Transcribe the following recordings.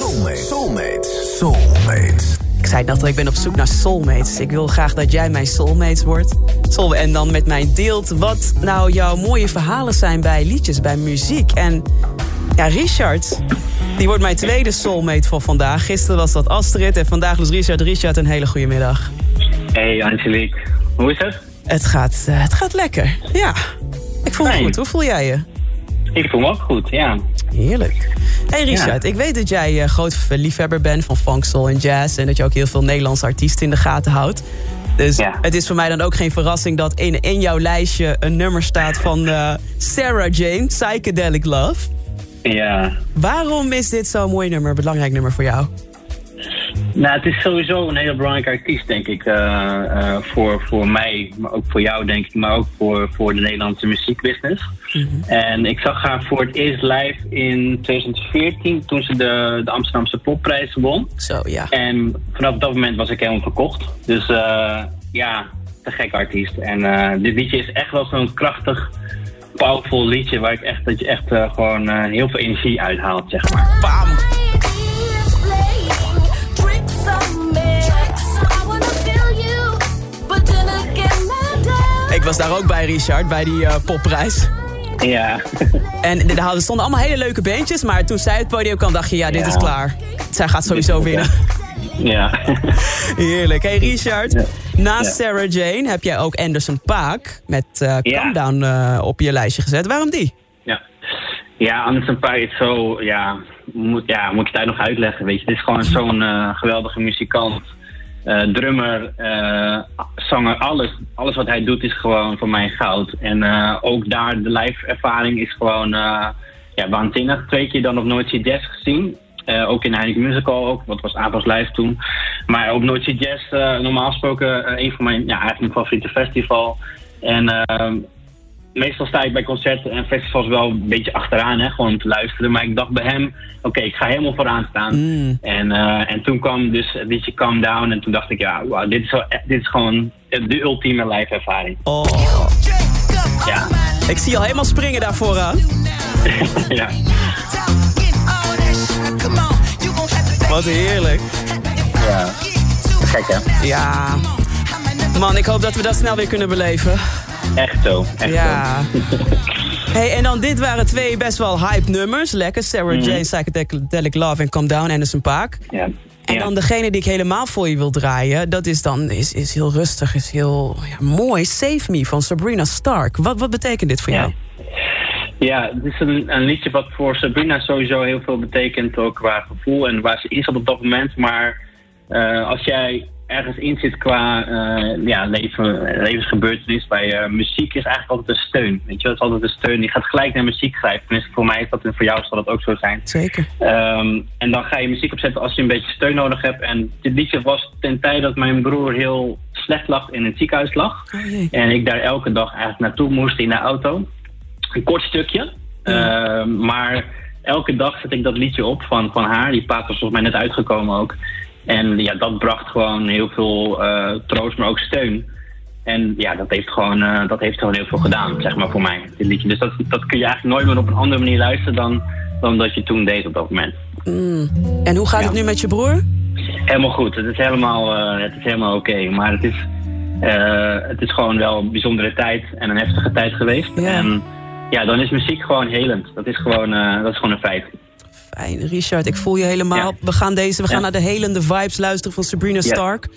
Soulmate. Soulmate. Soulmate. Ik zei net al, ik ben op zoek naar soulmates. Ik wil graag dat jij mijn soulmate wordt. Soul en dan met mij deelt wat nou jouw mooie verhalen zijn bij liedjes, bij muziek. En ja, Richard, die wordt mijn tweede soulmate voor vandaag. Gisteren was dat Astrid en vandaag dus Richard. Richard, een hele goede middag. Hey Angelique, hoe is het? Het gaat, eh, het gaat lekker, ja. Ik voel me goed. Hoe voel jij je? Ik voel me ook goed, ja. Heerlijk. Hey Richard, ik weet dat jij eh, groot liefhebber bent van funk, soul en jazz... en dat je ook heel veel Nederlandse artiesten in de gaten houdt. Dus Ja. het is voor mij dan ook geen verrassing dat in, in jouw lijstje... een nummer staat van eh, Sarah Jane, Psychedelic Love. Ja, Waarom is dit zo'n mooi nummer, belangrijk nummer voor jou? Nou het is sowieso een hele belangrijke artiest, denk ik. eh, eh, voor, voor mij, maar ook voor jou, denk ik. Maar ook voor, voor de Nederlandse muziekbusiness. En ik zag haar voor het eerst live in 2014, toen ze de, de Amsterdamse Popprijs won. Zo, ja. En vanaf dat moment was ik helemaal verkocht. Dus eh, ja, te gek artiest. En eh, dit liedje is echt wel zo'n krachtig, powerful liedje... waar ik echt, dat je echt eh, gewoon eh, heel veel energie uithaalt, zeg maar. Bam! Ik was daar ook bij, Richard, bij die eh, popprijs. Ja, En er stonden allemaal hele leuke beentjes... maar toen zij het podium kwam, dacht je, ja, dit Ja. is klaar. Zij gaat sowieso winnen. ja. Heerlijk. Hey Richard, Ja. naast Ja. Sarah Jane heb jij ook Anderson Paak met eh Ja. Calm Down eh, op je lijstje gezet. Waarom die? ja. Ja, Anderson Paak is zo... Ja moet, ja, moet ik het daar nog uitleggen, weet je. Het is gewoon zo'n geweldige muzikant. Eh, drummer, eh, zanger, alles. Alles wat hij doet is gewoon voor mij goud. En eh, ook daar, de live ervaring is gewoon ja, waanzinnig. Twee keer dan op Noordse Jazz gezien. Ook in Heineken Musical ook, wat was Avals Live toen. Maar op Noordse Jazz, normaal gesproken, een van mijn, ja, eigenlijk favoriete festival. En meestal sta ik bij concerten en festivals wel een beetje achteraan, hè, gewoon om te luisteren. Maar ik dacht bij hem, oké, ik ga helemaal vooraan staan. Mm. En, eh, en toen kwam dus het liedje Calm Down en toen dacht ik, ja, wauw, dit, is wel, echt- dit is gewoon de ultieme live ervaring. Oh, Ja, ik zie je al helemaal springen daar vooraan. ja. Wat heerlijk. ja. Gek hè? Ja. Man, ik hoop dat we dat snel weer kunnen beleven. Echt zo, echt zo. Ja. Hey, en dan dit waren twee best wel hype nummers. Lekker, Sarah Jane, Psychedelic Love en Calm Down, Anderson Paak. Ja. En Ja. dan degene die ik helemaal voor je wil draaien... dat is dan is, is heel rustig, is heel ja, mooi. Save Me van Sabrina Stark. Wat, wat betekent dit voor jou? Ja, het is een, een liedje wat voor Sabrina sowieso heel veel betekent, ook qua gevoel en waar ze in zat op dat moment. Maar eh, als jij ergens in zit qua eh, ja, leven, levensgebeurtenis bij eh, muziek, is eigenlijk altijd een steun. Weet je, het is altijd een steun. Je gaat gelijk naar muziek schrijven. Tenminste, voor mij is dat en voor jou zal dat ook zo zijn. Zeker. Ehm, en dan ga je muziek opzetten als je een beetje steun nodig hebt. En dit liedje was ten tijde dat mijn broer heel slecht lag in het ziekenhuis lag. Oh. En ik daar elke dag eigenlijk naartoe moest in de auto. Een kort stukje. Ehm, maar elke dag zet ik dat liedje op van, van haar. Die plaat was volgens mij net uitgekomen ook. En ja, dat bracht gewoon heel veel eh, troost, maar ook steun. En ja, dat heeft, gewoon, eh, dat heeft gewoon heel veel gedaan, zeg maar, voor mij, dit liedje. Dus dat, dat kun je eigenlijk nooit meer op een andere manier luisteren dan, dan dat je toen deed op dat moment. Mm. En hoe gaat Ja. het nu met je broer? Helemaal goed. Het is helemaal, eh, het is helemaal oké. Maar het is, het is gewoon wel een bijzondere tijd en een heftige tijd geweest. Ja. En ja, dan is muziek gewoon helend. Dat is gewoon, dat is gewoon een feit. Fijn, Richard, ik voel je helemaal. Ja. We gaan, deze, we gaan Ja. naar de helende vibes luisteren van Sabrina Stark.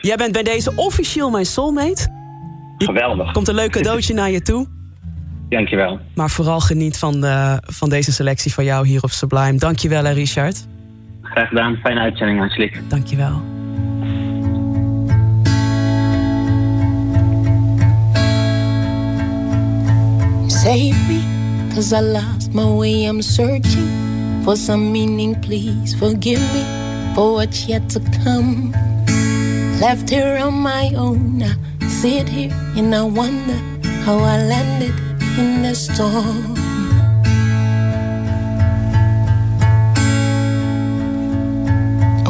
Jij bent bij deze officieel mijn soulmate. Geweldig. Komt een leuk cadeautje naar je toe. Dankjewel. Maar vooral geniet van, de, van deze selectie van jou hier op Sublime. Dankjewel, hè, Richard. Graag gedaan. Fijne uitzending, Angelique. Dankjewel. Save me, cause I lost my way. I'm searching for some meaning, please forgive me for what's yet to come. Left here on my own, I sit here and I wonder how I landed in the storm.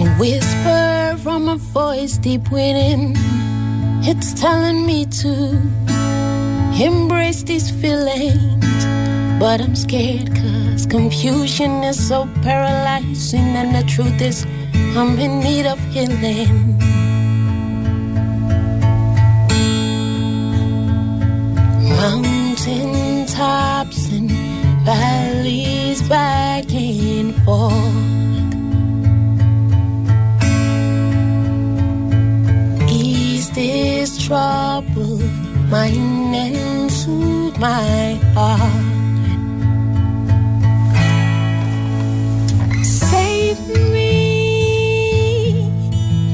A whisper from a voice deep within, it's telling me to embrace these feelings. But I'm scared cause confusion is so paralyzing, and the truth is, I'm in need of healing. Mountain tops and valleys back and forth. East is troubled, mind and soothe my heart. Save me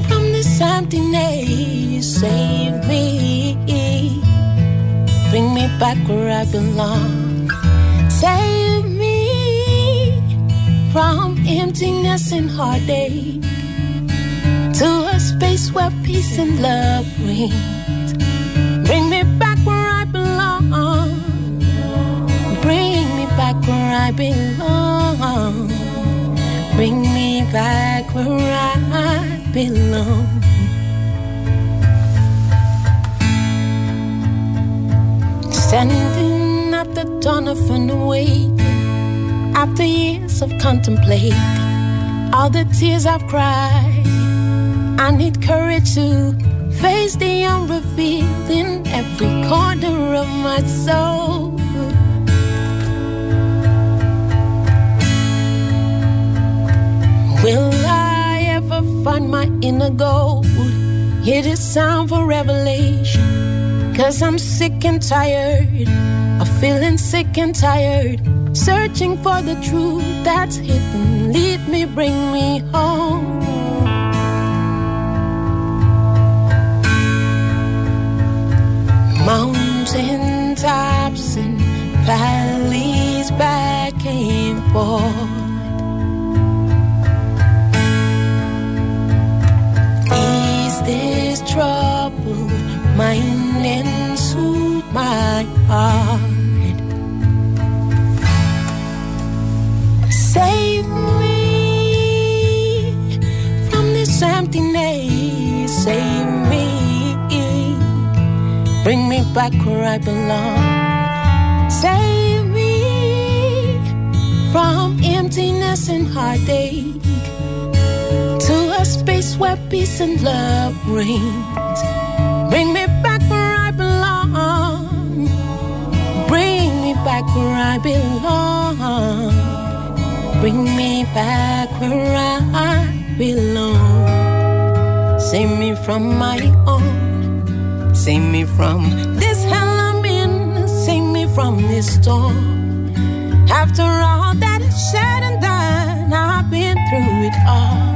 from this emptiness. Save me. Bring me back where I belong. Save me from emptiness and heartache to a space where peace and love reigns. Bring me back where I belong. Bring me back where I belong. Bring me back where I belong. Standing at the dawn of an awakening After years of contemplating All the tears I've cried I need courage to face the unrevealed In every corner of my soul my inner gold? It is time for revelation Cause I'm sick and tired of feeling sick and tired. Searching for the truth that's hidden. Lead me, bring me this troubled mind and soothe my heart. Save me from this emptiness. Save me. Bring me back where I belong. Save me from emptiness and heartache a space where peace and love reigns. Bring me back where I belong. Bring me back where I belong. Bring me back where I belong. Save me from my own. Save me from this hell I'm in. Save me from this storm. After all that is said and done, I've been through it all.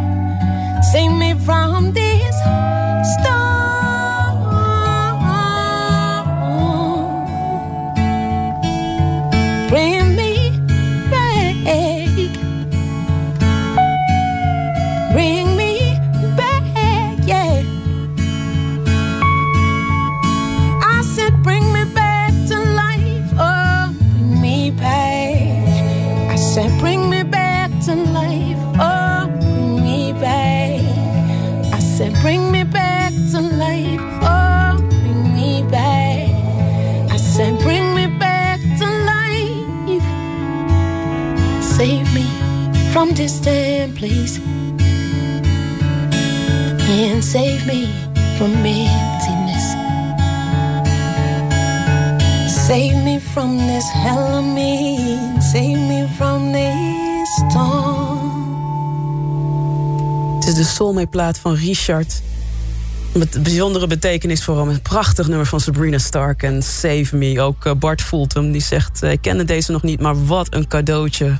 From damn place. And save me from emptiness. Save me from this hell I'm in. Save me from this storm. Het is de Soulmate-plaat van Richard. Met bijzondere betekenis voor hem. Een prachtig nummer van Sabrina Stark en Save Me. Ook eh, Bart hem. Die zegt, eh, ik kende deze nog niet, maar wat een cadeautje.